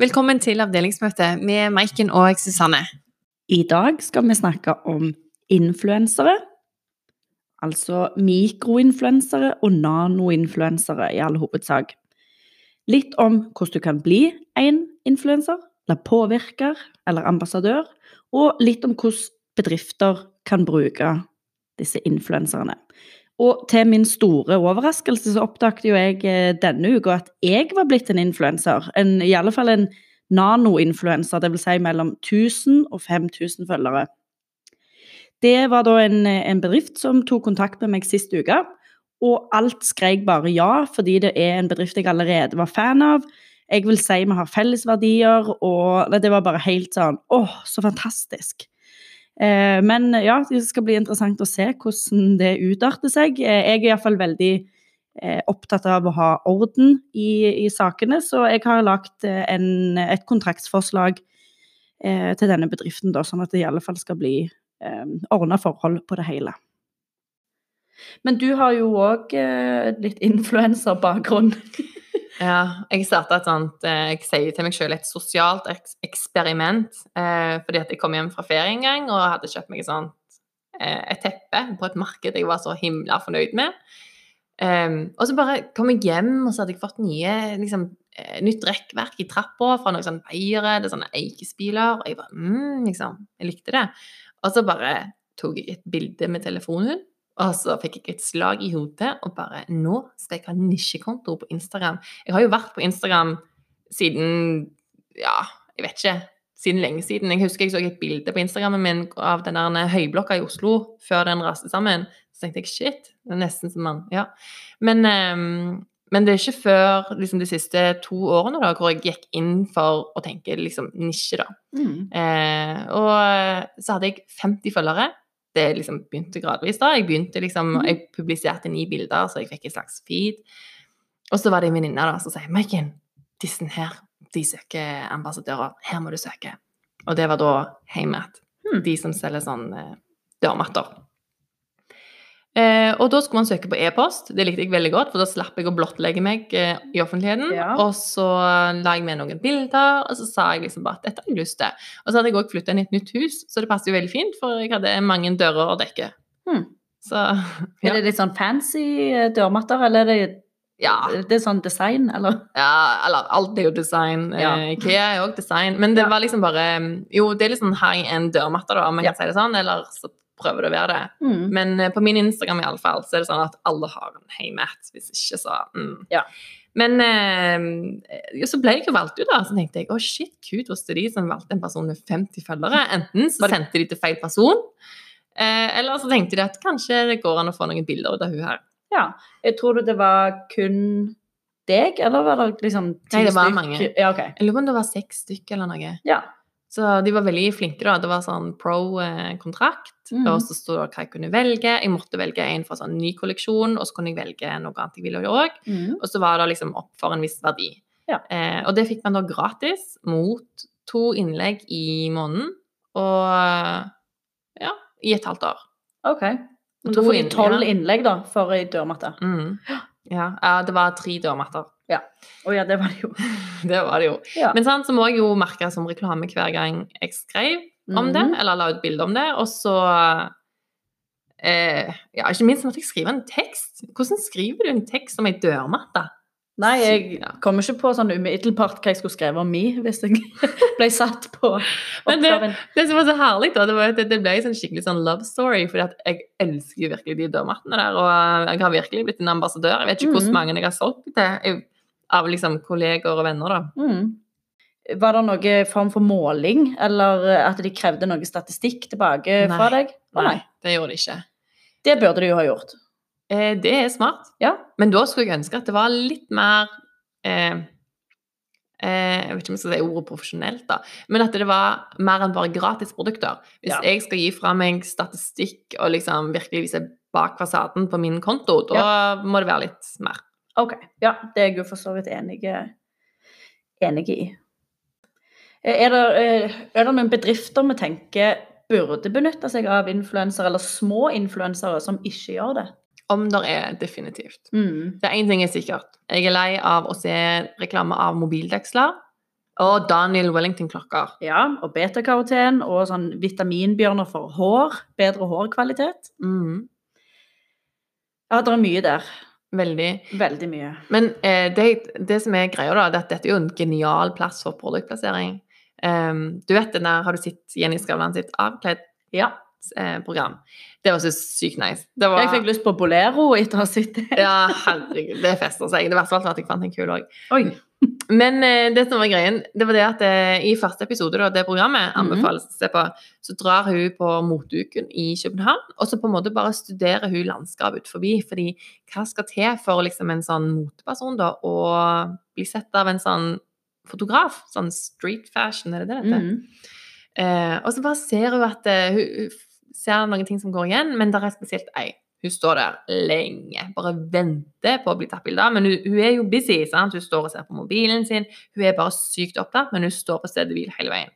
Velkommen til avdelingsmøte med Maiken og Susanne. I dag skal vi snakke om influensere, altså mikroinfluensere og nanoinfluensere i all hovedsak. Litt om hvordan du kan bli en influenser, eller påvirker, eller ambassadør, og litt om hvordan bedrifter kan bruke disse influenserne. Og til min store overraskelse så oppdaget jo jeg eh, denne uka at jeg var blitt en influenser. En, I alle fall en nanoinfluenser, dvs. Si mellom 1000 og 5000 følgere. Det var da en, en, bedrift som tok kontakt med meg sist uke. Og alt skrek bare ja, fordi det er en bedrift jeg allerede var fan av. Jeg vil si vi har felles verdier, og det var bare helt sånn åh, så fantastisk. Eh, men ja, det skal bli interessant å se hvordan det utarter seg. Eh, jeg er iallfall veldig eh, opptatt av å ha orden i, i sakene, så jeg har lagt en, et kontraktsforslag til denne bedriften, da, sånn at det i alle fall skal bli ordna forhold på det hele. Men du har jo òg litt influenserbakgrunn. Ja, jeg starta et sånt eh, Jeg sier til meg selv et sosialt eksperiment. Eh, fordi at jeg kom hjem fra ferie en gang og hadde kjøpt meg et sånt eh, et teppe på et marked jeg var så himla fornøyd med. Um, og så bare kom jeg hjem, og så hadde jeg fått nye, liksom, nytt rekkverk i trappa fra noen sånne veiere, det er sånne eikespiler, og jeg bare mm, liksom, jeg likte det. Og så bare tok jeg et bilde med telefonen og så fikk jeg et slag i hodet og bare Nå skal jeg ha nisjekonto på Instagram. Jeg har jo vært på Instagram siden Ja, jeg vet ikke. Siden lenge siden. Jeg husker jeg så et bilde på Instagrammen min av den der høyblokka i Oslo før den raste sammen. Så tenkte jeg shit, det er nesten som man Ja. Men, um, men det er ikke før liksom, de siste to årene da, hvor jeg gikk inn for å tenke liksom nisje, da. Mm. Eh, og så hadde jeg 50 følgere det liksom begynte gradvis. da. Jeg begynte liksom, mm. jeg publiserte ni bilder, så jeg fikk en slags feed. Og så var det en venninne som sier Maiken, disse her de søker ambassadører. Her må du søke. Og det var da Heimat. Mm. De som selger sånn eh, dørmatter. Eh, og da skulle man søke på e-post. Det likte jeg veldig godt, for da slapp jeg å blottlegge meg eh, i offentligheten. Ja. Og så la jeg med noen bilder, og så sa jeg liksom bare at dette har jeg lyst til. Og så hadde jeg òg flytta inn i et nytt hus, så det passet jo veldig fint, for jeg hadde mange dører å dekke. Hmm. Så, ja. Er det litt sånn fancy eh, dørmatter, eller er det ja. Det er sånn design, eller? Ja, eller alt er jo design. Ja. Eh, Ikea er òg design. Men det var liksom bare Jo, det er litt sånn high end dørmatter, da, om man kan si det sånn. Eller så prøver det å være det. Mm. Men uh, på min Instagram i alle fall, så er det sånn at alle har en heimat. Hvis ikke, så mm. ja. Men uh, så ble jeg jo valgt ut, da. Så tenkte jeg å shit, kult hos de som valgte en person med 50 følgere. Enten så sendte de til feil person, eh, eller så tenkte de at kanskje det går an å få noen bilder ut av hun her. Ja. Jeg tror det var kun deg, eller var det liksom ti stykker? Nei, det var mange. Ja, okay. Jeg lurer på om det var seks stykker eller noe. Ja. Så de var veldig flinke, da. Det var sånn pro-kontrakt. Mm. Og så sto det hva jeg kunne velge. Jeg måtte velge en fra sånn ny kolleksjon, og så kunne jeg velge noe annet jeg ville òg. Mm. Og så var det liksom opp for en viss verdi. Ja. Eh, og det fikk man da gratis mot to innlegg i måneden. Og ja, i et halvt år. OK. Men da får de tolv innlegg, da, for ei dørmatte. Mm. Ja. ja, det var tre dørmatter. Ja. Å ja, det var det jo. det var det jo. Ja. Men sant, så må jeg jo merke som reklame hver gang jeg skrev om mm -hmm. det, eller la ut bilde om det. Og så eh, Ja, ikke minst måtte jeg skrive en tekst. Hvordan skriver du en tekst om ei dørmatte? Nei, jeg kom ikke på sånn umiddelbart hva jeg skulle skrive om mi hvis jeg ble satt på oppgaven. Det, det, som var så herlig, da, det var at det ble en skikkelig sånn love story. at jeg elsker virkelig de dørmattene der. Og jeg har virkelig blitt en ambassadør. Jeg vet ikke mm hvordan mange jeg har solgt det til. Jeg av liksom kolleger og venner, da. Mm. Var det noen form for måling, eller at de krevde noe statistikk tilbake nei. fra deg? Å, nei, det gjorde de ikke. Det burde de jo ha gjort. Eh, det er smart. Ja. Men da skulle jeg ønske at det var litt mer eh, eh, Jeg vet ikke om jeg skal si ordet profesjonelt, da. Men at det var mer enn bare gratisprodukter. Hvis ja. jeg skal gi fra meg statistikk og liksom virkelig vise bak fasaden på min konto, da ja. må det være litt mer. OK. Ja, det er jeg jo for så vidt enig, enig i. Eh, er det, eh, er det, noen bedrifter vi tenker burde benytte seg av influensere, eller små influensere, som ikke gjør det? Om det er definitivt. Mm. Det er én ting er sikkert. Jeg er lei av å se reklame av mobildeksler. Og Daniel Wellington-klokker. Ja, og betakaroten og sånn vitaminbjørner for hår. Bedre hårkvalitet. Mm. Ja, det er mye der. Veldig. Veldig mye. Men eh, det, det som er greia, da, det er at dette er jo en genial plass for produktplassering. Um, du vet den der, Har du sett Jenny Skavlan sitt Avkledd-program? det var så sykt nice. Det var, Jeg fikk lyst på Bolero etter å ha sett det. Ja, herregud, det fester seg. Det verste var at jeg fant en kul òg. Men eh, det som var greien, det var det at eh, i første episode av det programmet, Mhm. anbefales å se på, så drar hun på motuken i København, og så på en måte bare studerer hun landskapet utenfor. Fordi hva skal til for liksom en sånn moteperson da, å bli sett av en sånn fotograf? Sånn street fashion, er det det det heter? Mhm. Eh, og så bare ser hun at eh, hun, hun ser noen ting som går igjen, men det er spesielt ei. Hun står der lenge, bare venter på å bli tatt bilde av. Men hun, hun er jo busy. sant? Hun står og ser på mobilen sin. Hun er bare sykt opptatt, men hun står på stedet hvil hele veien.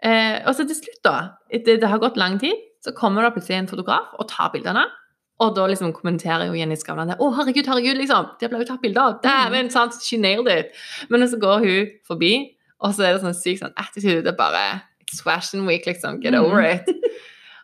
Eh, og så til slutt, da, etter det har gått lang tid, så kommer det plutselig en fotograf og tar bildene. Og da liksom kommenterer jo Jenny Skavlan det. 'Å, herregud, herregud, liksom! Det ble jo tatt bilde av!' Dæven, sant? She nailed it! Men så går hun forbi, og så er det sånn sykt sånn attitude. Det er bare It's fashion week, liksom. Get over it.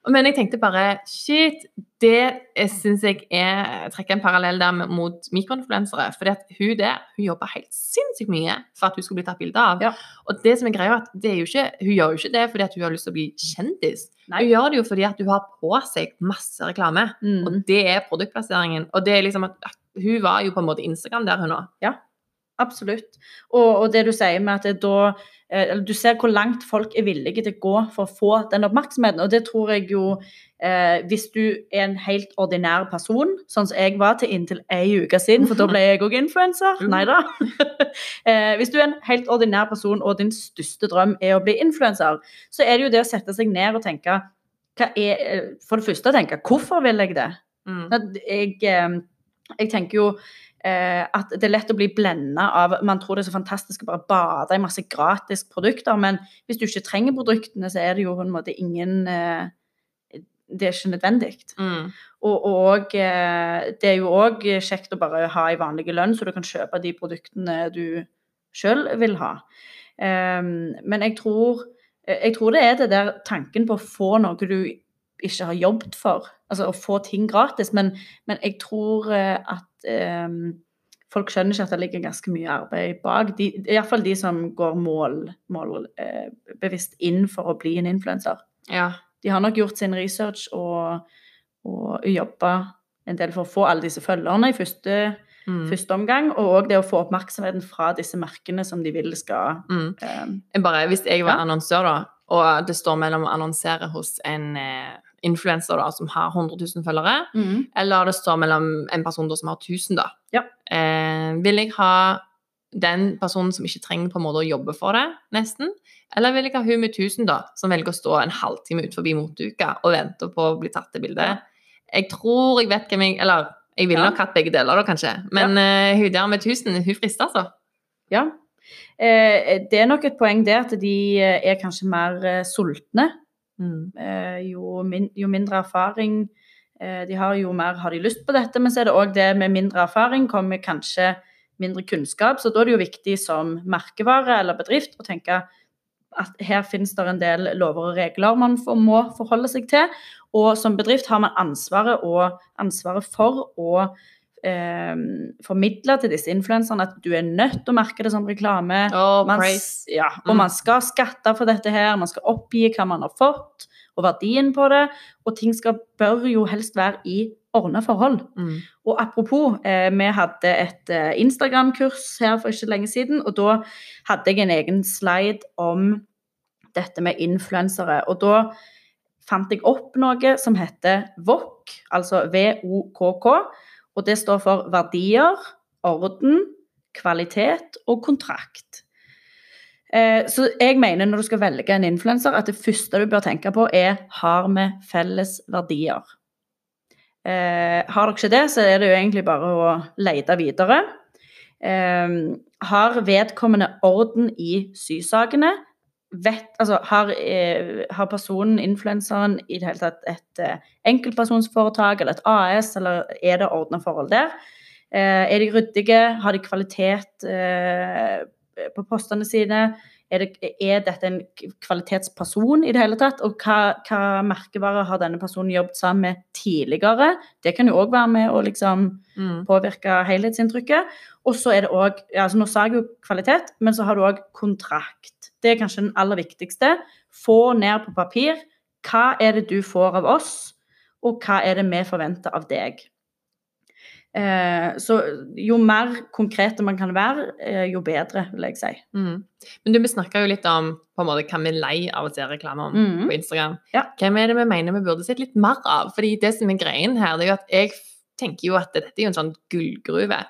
Men jeg tenkte bare shit, det syns jeg er trekker en parallell der mot mikroinfluensere. For hun der hun jobber helt sinnssykt mye for at hun skal bli tatt bilde av. Ja. Og det som er greia, at det er jo ikke, hun gjør jo ikke det fordi at hun har lyst til å bli kjendis. Nei. Hun gjør det jo fordi at hun har på seg masse reklame. Mm. Og det er produktplasseringen. Og det er liksom at hun var jo på en måte Instagram der, hun òg. Absolutt. Og, og det du sier med at da eh, Du ser hvor langt folk er villige til å gå for å få den oppmerksomheten. Og det tror jeg jo eh, Hvis du er en helt ordinær person, sånn som jeg var til inntil ei uke siden, for da ble jeg òg influenser. Uh. Nei da. eh, hvis du er en helt ordinær person, og din største drøm er å bli influenser, så er det jo det å sette seg ned og tenke er, eh, For det første tenke hvorfor vil jeg det? Mm. Jeg, eh, jeg tenker jo at det er lett å bli blenda av Man tror det er så fantastisk å bare bade i masse gratis produkter, men hvis du ikke trenger produktene, så er det jo på en måte ingen eh, Det er ikke nødvendig. Mm. Og, og eh, det er jo òg kjekt å bare ha i vanlig lønn, så du kan kjøpe de produktene du sjøl vil ha. Men jeg tror, jeg tror det er det der tanken på å få noe du ikke har jobbet for. Altså å få ting gratis. Men, men jeg tror eh, at ehm, folk skjønner ikke at det ligger ganske mye arbeid bak. De, Iallfall de som går målbevisst mål, eh, inn for å bli en influenser. Ja. De har nok gjort sin research og, og jobba en del for å få alle disse følgerne i første, Mm. første omgang, og òg det å få oppmerksomheten fra disse merkene som de vil skal Mm. eh, bare, hvis jeg var Ja. annonsør, da, og det står mellom å annonsere hos en eh, influenser da, som har 100 000 følgere, eller det står mellom en person da, som har 1000, da. Ja. Eh, vil jeg ha den personen som ikke trenger på en måte å jobbe for det, nesten? Eller vil jeg ha hun med 1000, da, som velger å stå en halvtime ut forbi motuka og vente på å bli tatt til bilde? Ja. Jeg tror jeg vet hvem jeg Eller jeg ville Ja. nok hatt begge deler, da, kanskje. Men eh, hun der med 1000, hun frister, altså. Ja. Eh, det er nok et poeng der at de eh, er kanskje mer eh, sultne. Mm. Eh, jo, min, jo mindre erfaring eh, de har, jo mer har de lyst på dette. Men så er det òg det med mindre erfaring kommer kanskje mindre kunnskap. Så da er det jo viktig som merkevare eller bedrift å tenke at her finnes det en del lover og regler man må forholde seg til. Og som bedrift har man ansvaret, og ansvaret for å eh, formidle til disse influenserne at du er nødt til å merke det som reklame. Oh, Man, ja, og Mm. man skal skatte for dette her, man skal oppgi hva man har fått, og verdien på det. Og ting skal, bør jo helst være i ordna forhold. Mm. Og apropos, eh, vi hadde et eh, Instagram-kurs her for ikke lenge siden, og da hadde jeg en egen slide om dette med influensere. Og da fant jeg opp noe som heter VOK, altså VOKK. Og det står for verdier, orden, kvalitet og kontrakt. Eh, Så jeg mener når du skal velge en influenser, at det første du bør tenke på, er har vi felles verdier. Eh, har dere ikke det, så er det jo egentlig bare å lete videre. Eh, har vedkommende orden i sysakene? Vet, altså, har, eh, har personen, influenseren, i det hele tatt et eh, enkeltpersonsforetak eller et AS, eller er det ordna forhold der? Eh, er de ryddige? Har de kvalitet? På postene sine? Er, det, er dette en kvalitetsperson i det hele tatt? Og hva, hva merkevare har denne personen jobbet sammen med tidligere? Det kan jo òg være med å liksom Mm. påvirke helhetsinntrykket. Og så er det òg altså Nå sa jeg jo kvalitet, men så har du òg kontrakt. Det er kanskje den aller viktigste. Få ned på papir hva er det du får av oss, og hva er det vi forventer av deg. Eh, så jo mer konkrete man kan være, eh, jo bedre, vil jeg si. Mm. Men du, snakka jo litt om på en måte hva vi er lei av å se reklame om mm. på Instagram. Ja. Hvem er det vi mener vi burde sett litt mer av? Fordi det som er greien her, det er jo at jeg tenker jo at dette er jo en sånn gullgruve.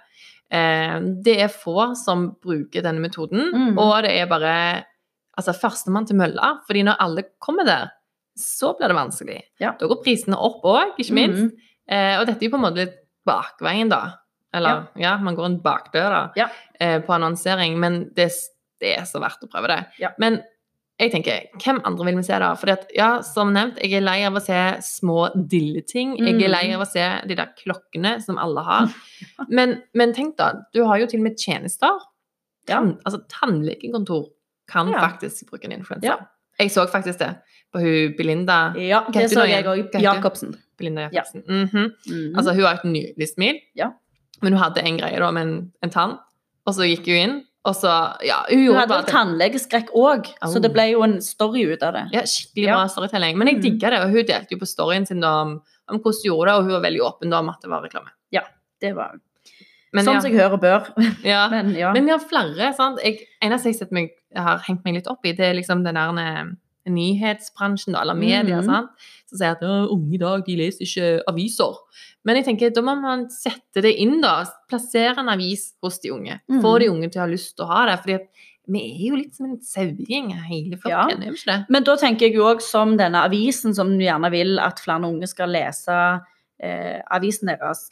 Eh, det er få som bruker denne metoden, mm. og det er bare altså førstemann til mølla. Fordi når alle kommer der, så blir det vanskelig. Ja. Da går prisene opp òg, ikke minst. Mhm. Eh, og dette er jo på en måte litt bakveien, da. Eller ja, man går en bakdør, da, Ja. eh, på annonsering. Men det, det er så verdt å prøve det. Ja. Men jeg tenker, hvem andre vil vi se da? Fordi at, ja, som nevnt, jeg er lei av å se små dilleting. Jeg er Mm. lei av å se de der klokkene som alle har. Men, men tenk da, du har jo til og med tjenester. Ja. Tann, altså tannlegekontor kan Ja. faktisk bruke en influenser. Ja. Jeg så faktisk det på hun Belinda, Ja, det så jeg òg. Jacobsen. Belinda? Jacobsen. Belinda Mm -hmm. Mm -hmm. Altså, hun har et nydelig smil, Ja. men hun hadde en greie da med en, en tann, og så gikk hun inn, og så, ja, hun Hun hadde vel tannlegeskrekk òg, så det ble jo en story ut av det. Ja, skikkelig Ja. bra storytelling. Men jeg Mhm. digga det, og hun delte jo på storyen sin om, om hvordan hun gjorde det, og hun var veldig åpen om at det var reklame. Ja, Det var Men Sånn ja, som jeg hører bør. ja. Men ja. Men vi har flere, sant. Jeg, eneste jeg setter jeg har hengt meg litt opp i, det er liksom den der eh, nyhetsbransjen, eller media, mm. sant. Som sier at unge i dag, de leser ikke aviser. Men jeg tenker, da må man sette det inn, da. Plassere en avis hos de unge. Få Mhm. de unge til å ha lyst til å ha det. fordi at vi er jo litt som en sauegjeng, hele Ja. flokken, er vi ikke det? Men da tenker jeg jo òg som denne avisen, som gjerne vil at flere unge skal lese eh, avisen deres.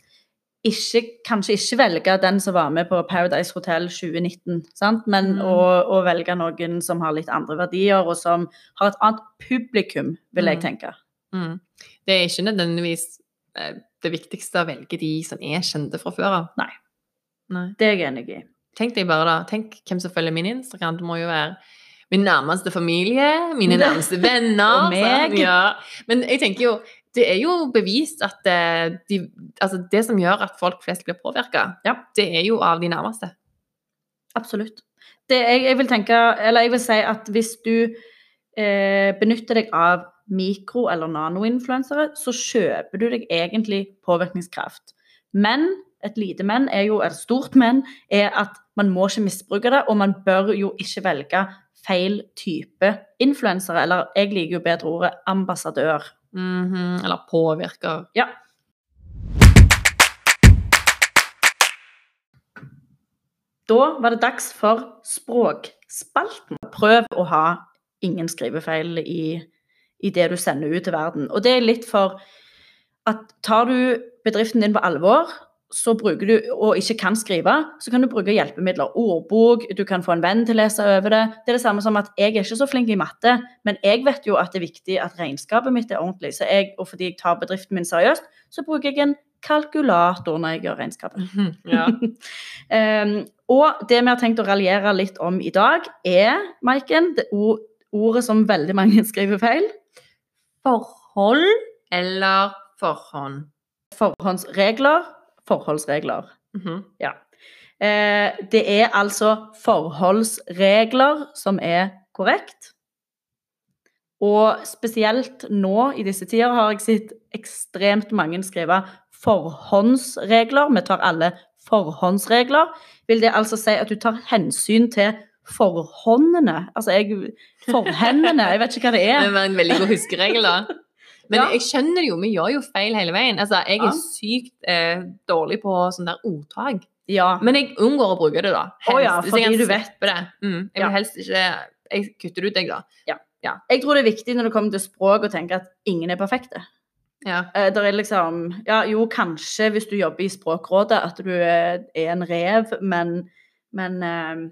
Ikke, kanskje ikke velge den som var med på Paradise Hotel 2019, sant? men Mm. å, å velge noen som har litt andre verdier, og som har et annet publikum, vil jeg Mm. tenke. Mm. Det er ikke nødvendigvis eh, det viktigste å velge de som er kjente fra før av. Nei. Nei. Det er jeg enig i. Tenk deg bare da, tenk hvem som følger min Instagram. Det må jo være min nærmeste familie, mine nærmeste venner. Og meg. Ja. Men jeg tenker jo, det er jo bevist at eh, de, altså det som gjør at folk flest blir påvirka, Ja. det er jo av de nærmeste. Absolutt. Det, jeg, jeg vil tenke, eller jeg vil si at hvis du eh, benytter deg av mikro- eller nanoinfluensere, så kjøper du deg egentlig påvirkningskraft. Men et lite men, er jo, et stort men, er at man må ikke misbruke det, og man bør jo ikke velge feil type influensere. Eller jeg liker jo bedre ordet ambassadør. Mhm, Eller påvirker. Ja. Da var det dags for språkspalten. Prøv å ha ingen skrivefeil i, i det du sender ut til verden. Og det er litt for at tar du bedriften din på alvor, så bruker du, og ikke kan skrive, så kan du bruke hjelpemidler. Ordbok, du kan få en venn til å lese over det. Det er det samme som at jeg er ikke så flink i matte, men jeg vet jo at det er viktig at regnskapet mitt er ordentlig. Så jeg, og fordi jeg tar bedriften min seriøst, så bruker jeg en kalkulator når jeg gjør regnskapet. Mhm, Ja. Um, og det vi har tenkt å raljere litt om i dag, er, Maiken, det ordet som veldig mange skriver feil. Forhold eller forhånd? Forhåndsregler. Forholdsregler. ja. Eh, det er altså forholdsregler som er korrekt. Og spesielt nå i disse tider har jeg sett ekstremt mange skrive forhåndsregler. Vi tar alle forhåndsregler. Vil det altså si at du tar hensyn til forhåndene? Altså jeg Forhendene, jeg vet ikke hva det er. Det var en veldig god huskeregel, da. Men Ja. jeg skjønner jo, vi gjør jo feil hele veien. Altså, jeg Ja. er sykt eh, dårlig på sånn der ordtak. Ja. Men jeg unngår å bruke det, da. Å ja, Hvis jeg kan du vet. slippe det. Mm, jeg vil helst ikke Jeg kutter det ut, jeg, da. Jeg tror det er viktig når det kommer til språk å tenke at ingen er perfekte. Ja. Eh, Der er liksom Ja, jo, kanskje hvis du jobber i Språkrådet at du er er en rev, men Men eh,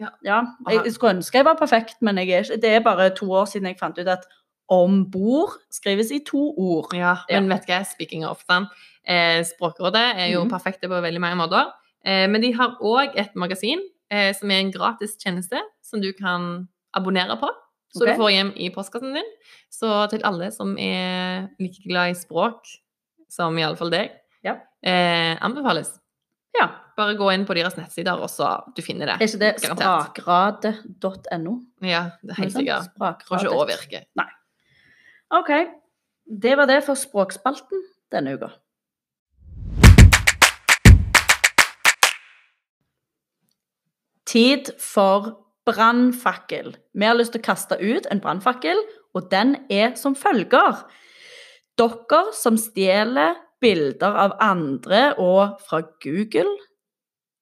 Ja. ja. Jeg skulle ønske jeg var perfekt, men jeg er ikke Det er bare to år siden jeg fant ut at om bord skrives i to ord. ja. Men vet hva, speaking of them, eh, Språkrådet er jo mm. perfekte på veldig mange måter. Eh, men de har òg et magasin eh, som er en gratis tjeneste som du kan abonnere på. Så okay. du får hjem i postkassen din. Så til alle som er like glad i språk, som i alle fall deg, Ja. eh, anbefales. Ja. Bare gå inn på deres nettsider, og så du finner det. Er ikke det sprakrad.no? Ja, det er helt sikkert. Får ikke overvirke. Nei. OK. Det var det for språkspalten denne uka. Tid for brannfakkel. Vi har lyst til å kaste ut en brannfakkel, og den er som følger. Dere som stjeler bilder av andre og fra Google,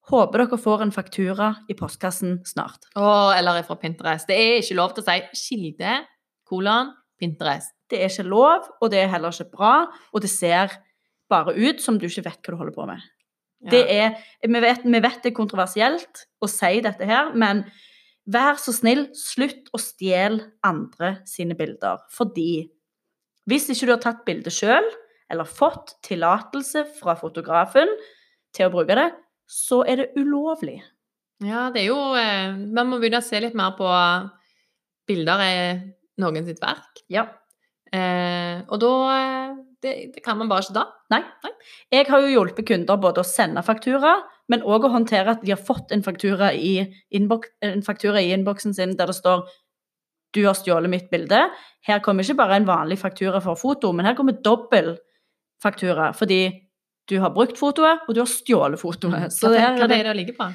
håper dere får en faktura i postkassen snart. Å, eller fra Pinterest. Det er ikke lov til å si kilde, kolon, Pinterest. Det er ikke lov, og det er heller ikke bra, og det ser bare ut som du ikke vet hva du holder på med. Ja. Det er, vi, vet, vi vet det er kontroversielt å si dette her, men vær så snill, slutt å stjele andre sine bilder. Fordi hvis ikke du har tatt bildet sjøl, eller fått tillatelse fra fotografen til å bruke det, så er det ulovlig. Ja, det er jo eh, Man må begynne å se litt mer på bilder er noen sitt verk. Ja. Eh, og da eh, det, det kan man bare ikke da. Nei. Jeg har jo hjulpet kunder både å sende faktura, men òg å håndtere at de har fått en faktura i, innbok i innboksen sin der det står du har stjålet mitt bilde. Her kommer ikke bare en vanlig faktura for foto, men her kommer dobbel faktura. Fordi du har brukt fotoet, og du har stjålet fotoet. Så hva, det hva er det det det ligger på?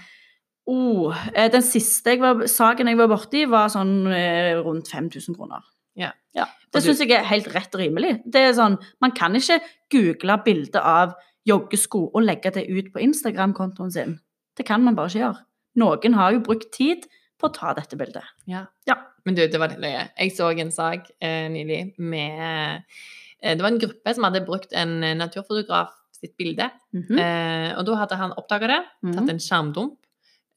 oh, eh, Den siste jeg var, saken jeg var borti, var sånn eh, rundt 5000 kroner. Ja. Ja, Det syns jeg er helt rett og rimelig. Det er sånn, Man kan ikke google bilde av joggesko og legge det ut på Instagram-kontoen sin. Det kan man bare ikke gjøre. Noen har jo brukt tid på å ta dette bildet. Ja. Ja. Men du, det var litt løye. Jeg så en sak eh, nylig med eh, Det var en gruppe som hadde brukt en naturfotograf sitt bilde. Mhm. Eh, og da hadde han oppdaga det, tatt Mhm. en skjermdump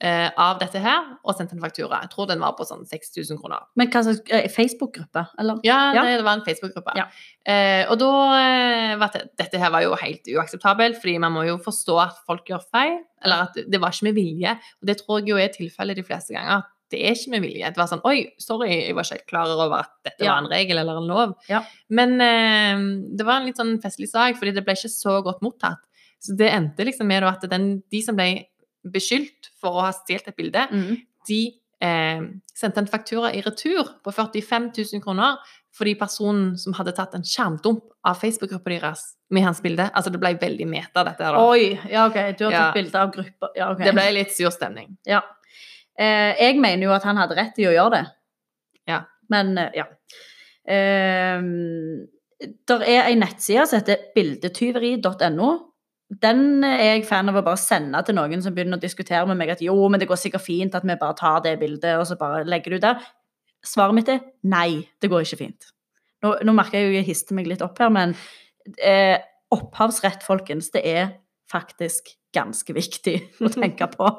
eh, av dette her, og sendte en faktura. Jeg tror den var på sånn 6000 kroner. Men hva slags eh, Facebook-gruppe, eller? Ja, Ja. Det, var en Facebook-gruppe. Ja. Eh, og da eh, var det, Dette her var jo helt uakseptabelt, fordi man må jo forstå at folk gjør feil. Eller at det var ikke med vilje. Og det tror jeg jo er tilfellet de fleste ganger. at Det er ikke med vilje. Det var sånn Oi, sorry, jeg var ikke helt klar over at dette Ja. var en regel eller en lov. Ja. Men eh, det var en litt sånn festlig sak, fordi det ble ikke så godt mottatt. Så det endte liksom med at den, de som ble beskyldt for å ha stjålet et bilde, mm. de eh, sendte en faktura i retur på 45 000 kroner fordi personen som hadde tatt en skjermdump av Facebook-gruppa deres med hans bilde Altså, det ble veldig meta, dette her, da. Oi, ja, OK. Du har Ja. tatt bilde av grupper. Ja, okay. Det ble litt sur stemning. Ja. Eh, jeg mener jo at han hadde rett i å gjøre det. Ja. Men eh, ja. Eh, der er ei nettside som heter bildetyveri.no. Den er jeg fan av å bare sende til noen som begynner å diskutere med meg at jo, men det går sikkert fint at vi bare tar det bildet og så bare legger det ut der. Svaret mitt er nei, det går ikke fint. Nå, nå merker jeg jo jeg hister meg litt opp her, men eh, opphavsrett, folkens, det er faktisk ganske viktig å tenke på.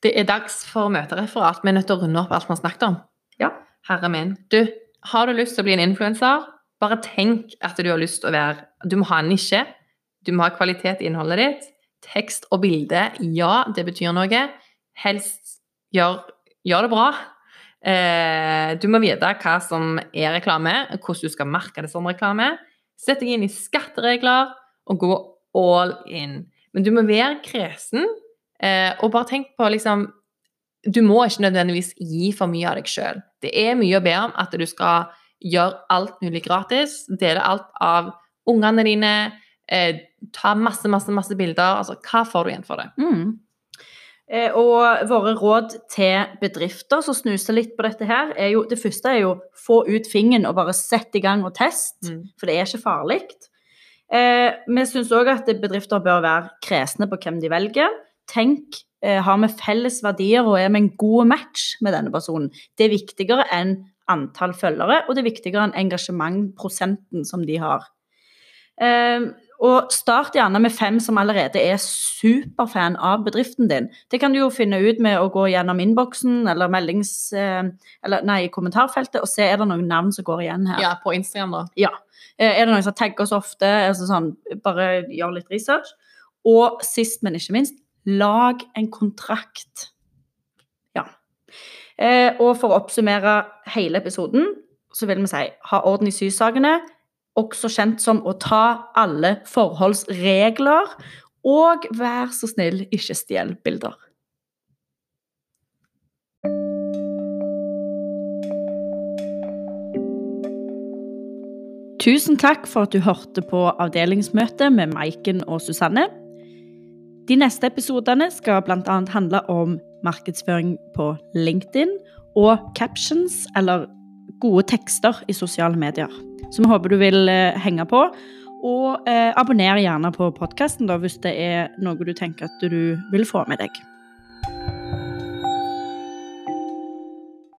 Det er dags for møtereferat. Vi er nødt til å runde opp alt vi har snakket om. Ja. Herre min. Du, har du lyst til å bli en influenser, bare tenk at du har lyst til å være Du må ha en nisje. Du må ha kvalitet i innholdet ditt. Tekst og bilde, ja, det betyr noe. Helst gjør, gjør det bra. Eh, du må vite hva som er reklame, hvordan du skal merke det som reklame. Sett deg inn i skatteregler og gå all in. Men du må være kresen, eh, og bare tenk på liksom Du må ikke nødvendigvis gi for mye av deg sjøl. Det er mye å be om at du skal gjøre alt mulig gratis. Dele alt av ungene dine. Eh, ta masse, masse, masse bilder. Altså, hva får du igjen for det? Mm. Eh, og våre råd til bedrifter som snuser litt på dette her, er jo Det første er jo få ut fingeren og bare sette i gang og teste, Mm. for det er ikke farlig. Eh, vi syns òg at bedrifter bør være kresne på hvem de velger. Tenk har vi felles verdier og er vi en god match med denne personen. Det er viktigere enn antall følgere, og det er viktigere enn engasjementprosenten som de har. Eh, Og start gjerne med fem som allerede er superfan av bedriften din. Det kan du jo finne ut med å gå gjennom innboksen eller meldings... eh, Eller nei, kommentarfeltet og se er det noen navn som går igjen her. Ja, på Instagram, da. Ja. Eh, Er det noen som tagger oss ofte? Altså sånn, bare gjør litt research. Og sist, men ikke minst, lag en kontrakt. Ja. Eh, og for å oppsummere hele episoden, så vil vi si ha orden i sysakene, også kjent som å ta alle forholdsregler, og vær så snill, ikke stjel bilder. Tusen takk for at du hørte på avdelingsmøtet med Maiken og Susanne. De neste episodene skal bl.a. handle om markedsføring på LinkedIn og captions, eller gode tekster i sosiale medier. Så vi håper du vil eh, henge på. Og eh, abonner gjerne på podkasten hvis det er noe du tenker at du vil få med deg.